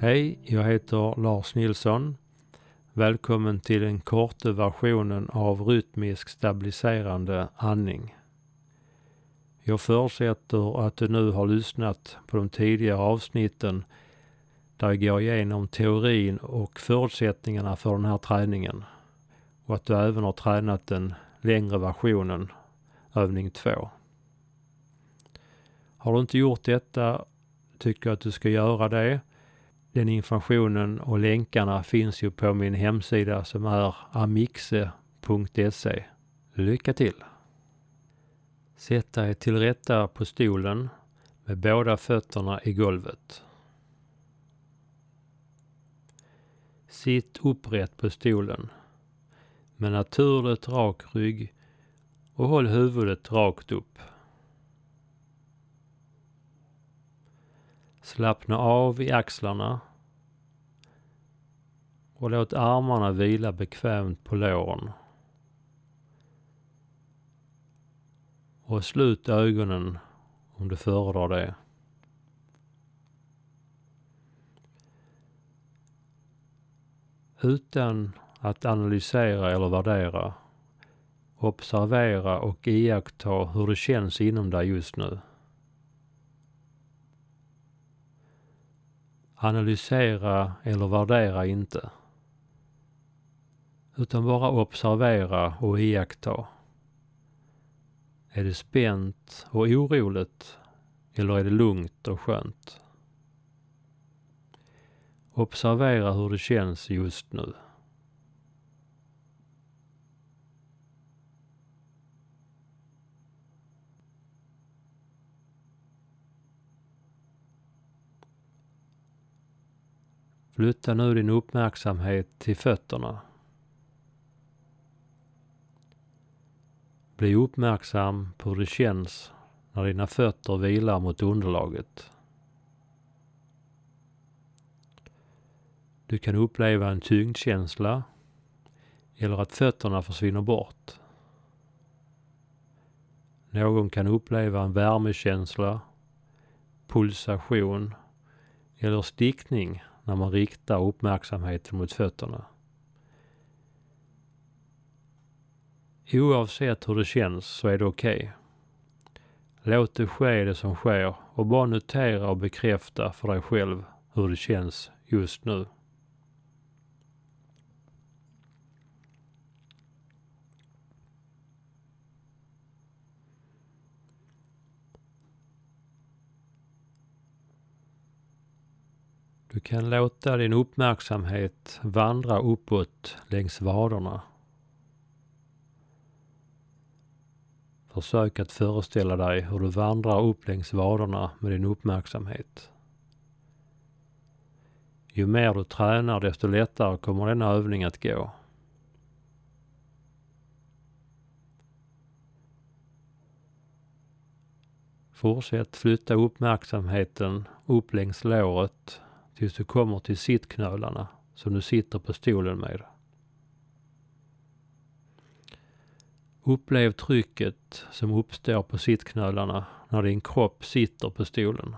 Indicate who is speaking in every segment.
Speaker 1: Hej, jag heter Lars Nilsson. Välkommen till den korta versionen av rytmisk stabiliserande andning. Jag förutsätter att du nu har lyssnat på de tidigare avsnitten där jag går igenom teorin och förutsättningarna för den här träningen och att du även har tränat den längre versionen, övning 2. Har du inte gjort detta tycker jag att du ska göra det den informationen och länkarna finns ju på min hemsida som är amixe.se. Lycka till! Sätt dig till rätta på stolen med båda fötterna i golvet. Sitt upprätt på stolen med naturligt rak rygg och håll huvudet rakt upp. Slappna av i axlarna och låt armarna vila bekvämt på låren. Och slut ögonen om du föredrar det. Utan att analysera eller värdera. Observera och iaktta hur det känns inom dig just nu. Analysera eller värdera inte. Utan bara observera och iaktta. Är det spänt och oroligt eller är det lugnt och skönt? Observera hur det känns just nu. Flytta nu din uppmärksamhet till fötterna. Bli uppmärksam på hur det känns när dina fötter vilar mot underlaget. Du kan uppleva en tyngdkänsla eller att fötterna försvinner bort. Någon kan uppleva en värmekänsla, pulsation eller stickning när man riktar uppmärksamheten mot fötterna. Oavsett hur det känns så är det okej. Okay. Låt det ske det som sker och bara notera och bekräfta för dig själv hur det känns just nu. Du kan låta din uppmärksamhet vandra uppåt längs vaderna Försök att föreställa dig hur du vandrar upp längs vaderna med din uppmärksamhet. Ju mer du tränar desto lättare kommer denna övning att gå. Fortsätt flytta uppmärksamheten upp längs låret tills du kommer till sittknölarna som du sitter på stolen med. Upplev trycket som uppstår på sittknölarna när din kropp sitter på stolen.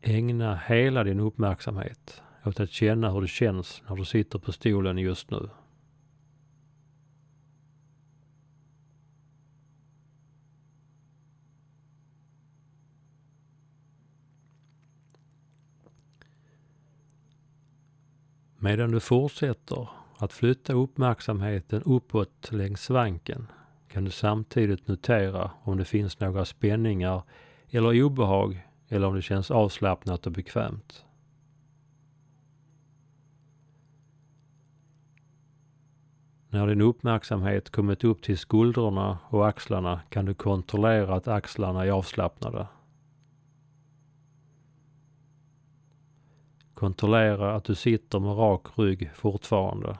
Speaker 1: Ägna hela din uppmärksamhet åt att känna hur det känns när du sitter på stolen just nu. Medan du fortsätter att flytta uppmärksamheten uppåt längs svanken kan du samtidigt notera om det finns några spänningar eller obehag eller om det känns avslappnat och bekvämt. När din uppmärksamhet kommit upp till skuldrorna och axlarna kan du kontrollera att axlarna är avslappnade. Kontrollera att du sitter med rak rygg fortfarande.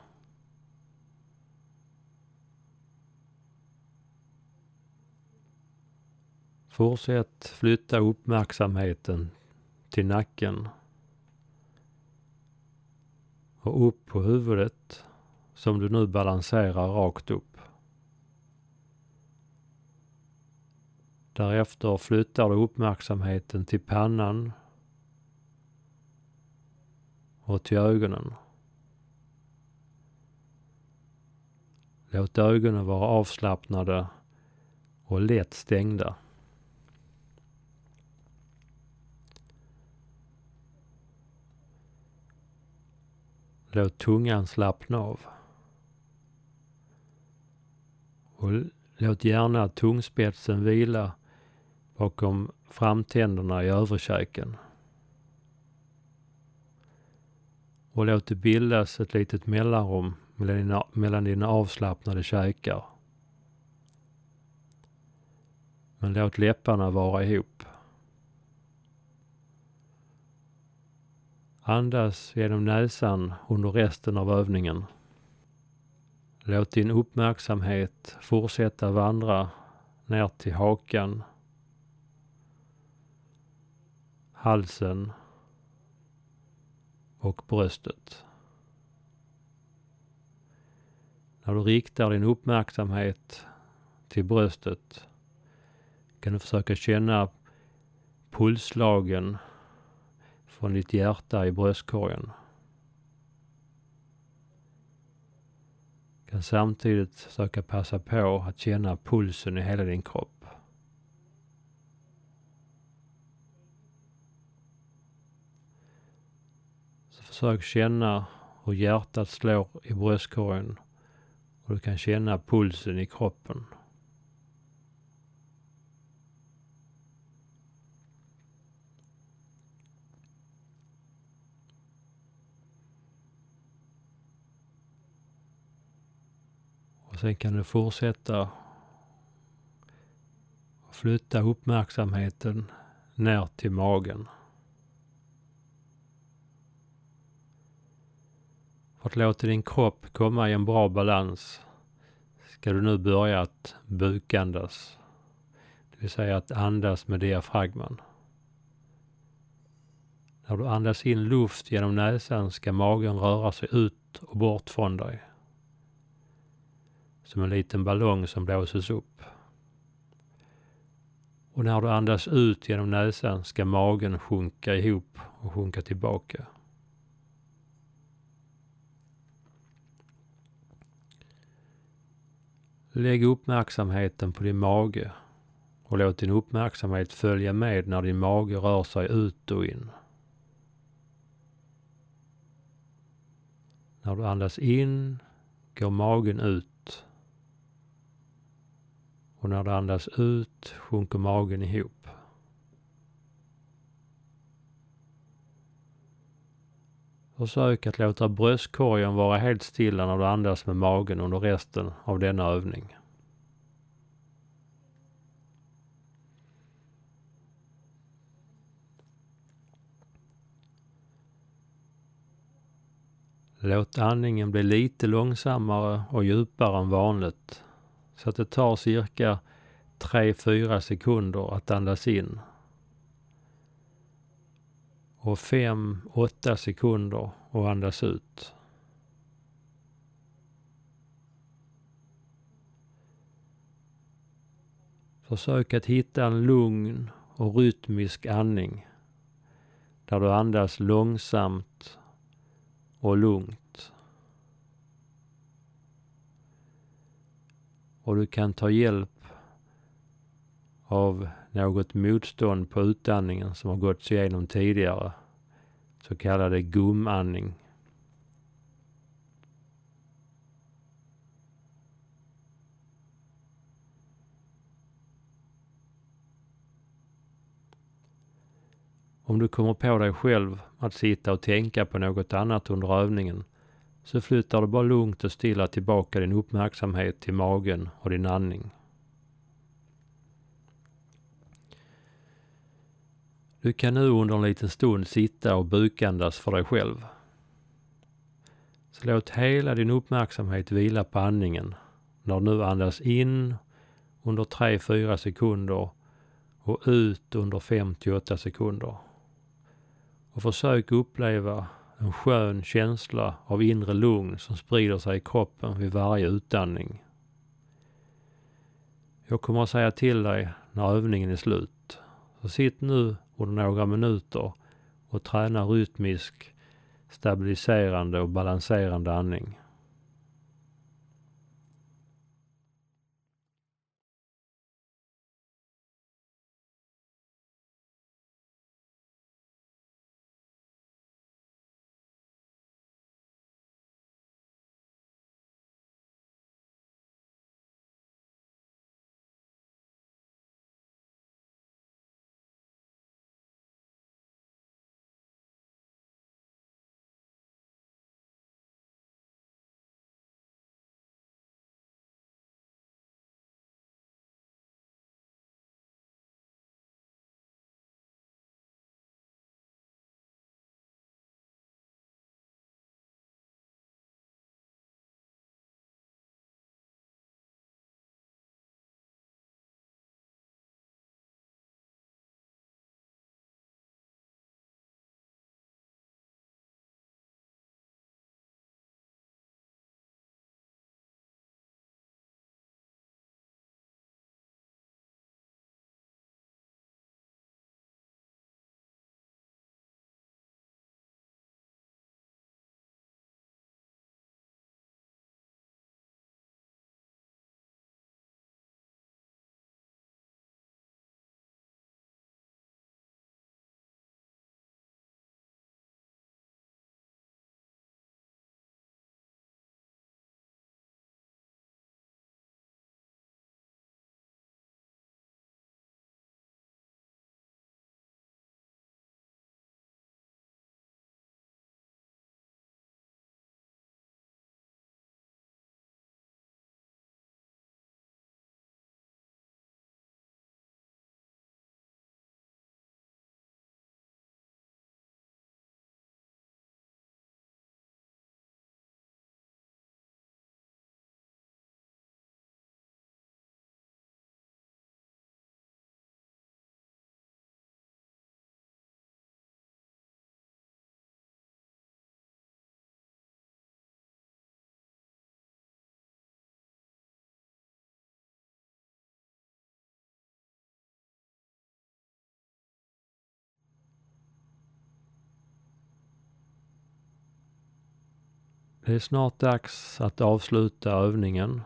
Speaker 1: Fortsätt flytta uppmärksamheten till nacken och upp på huvudet som du nu balanserar rakt upp. Därefter flyttar du uppmärksamheten till pannan och till ögonen. Låt ögonen vara avslappnade och lätt stängda. Låt tungan slappna av. Och låt gärna tungspetsen vila bakom framtänderna i överkäken. Och låt det bildas ett litet mellanrum mellan dina, mellan dina avslappnade käkar. Men låt läpparna vara ihop. Andas genom näsan under resten av övningen. Låt din uppmärksamhet fortsätta vandra ner till hakan, halsen och bröstet. När du riktar din uppmärksamhet till bröstet kan du försöka känna pulslagen från ditt hjärta i bröstkorgen. Du kan samtidigt försöka passa på att känna pulsen i hela din kropp. Så försök känna hur hjärtat slår i bröstkorgen och du kan känna pulsen i kroppen. Och sen kan du fortsätta flytta uppmärksamheten ner till magen. Att låta din kropp komma i en bra balans ska du nu börja att bukandas. Det vill säga att andas med diafragman. När du andas in luft genom näsan ska magen röra sig ut och bort från dig som en liten ballong som blåses upp. Och när du andas ut genom näsan ska magen sjunka ihop och sjunka tillbaka. Lägg uppmärksamheten på din mage och låt din uppmärksamhet följa med när din mage rör sig ut och in. När du andas in går magen ut och när du andas ut sjunker magen ihop. Försök att låta bröstkorgen vara helt stilla när du andas med magen under resten av denna övning. Låt andningen bli lite långsammare och djupare än vanligt så att det tar cirka 3-4 sekunder att andas in. Och 5-8 sekunder och andas ut. Försök att hitta en lugn och rytmisk andning där du andas långsamt och lugnt. och du kan ta hjälp av något motstånd på utandningen som har gått igenom tidigare. Så kallade gumandning. Om du kommer på dig själv att sitta och tänka på något annat under övningen så flyttar du bara lugnt och stilla tillbaka din uppmärksamhet till magen och din andning. Du kan nu under en liten stund sitta och bukandas för dig själv. Så låt hela din uppmärksamhet vila på andningen när du nu andas in under 3-4 sekunder och ut under 58 sekunder. Och försök uppleva en skön känsla av inre lugn som sprider sig i kroppen vid varje utandning. Jag kommer att säga till dig när övningen är slut. Så sitt nu under några minuter och träna rytmisk, stabiliserande och balanserande andning. Det är snart dags att avsluta övningen.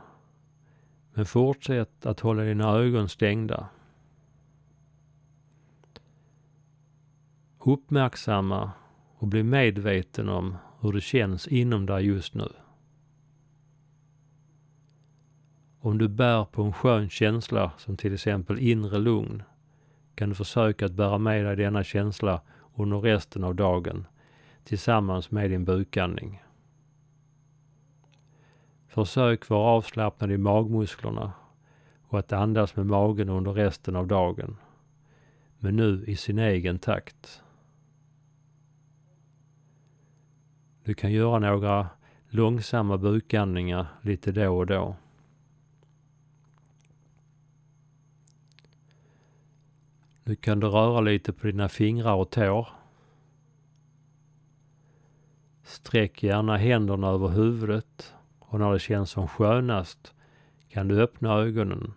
Speaker 1: Men fortsätt att hålla dina ögon stängda. Uppmärksamma och bli medveten om hur det känns inom dig just nu. Om du bär på en skön känsla som till exempel inre lugn kan du försöka att bära med dig denna känsla under resten av dagen tillsammans med din bukandning. Försök vara avslappnad i magmusklerna och att andas med magen under resten av dagen. Men nu i sin egen takt. Du kan göra några långsamma bukandningar lite då och då. Nu kan du röra lite på dina fingrar och tår. Sträck gärna händerna över huvudet och när det känns som skönast kan du öppna ögonen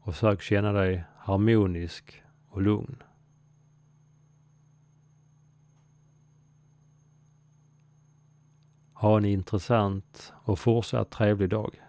Speaker 1: och försök känna dig harmonisk och lugn. Ha en intressant och fortsatt trevlig dag.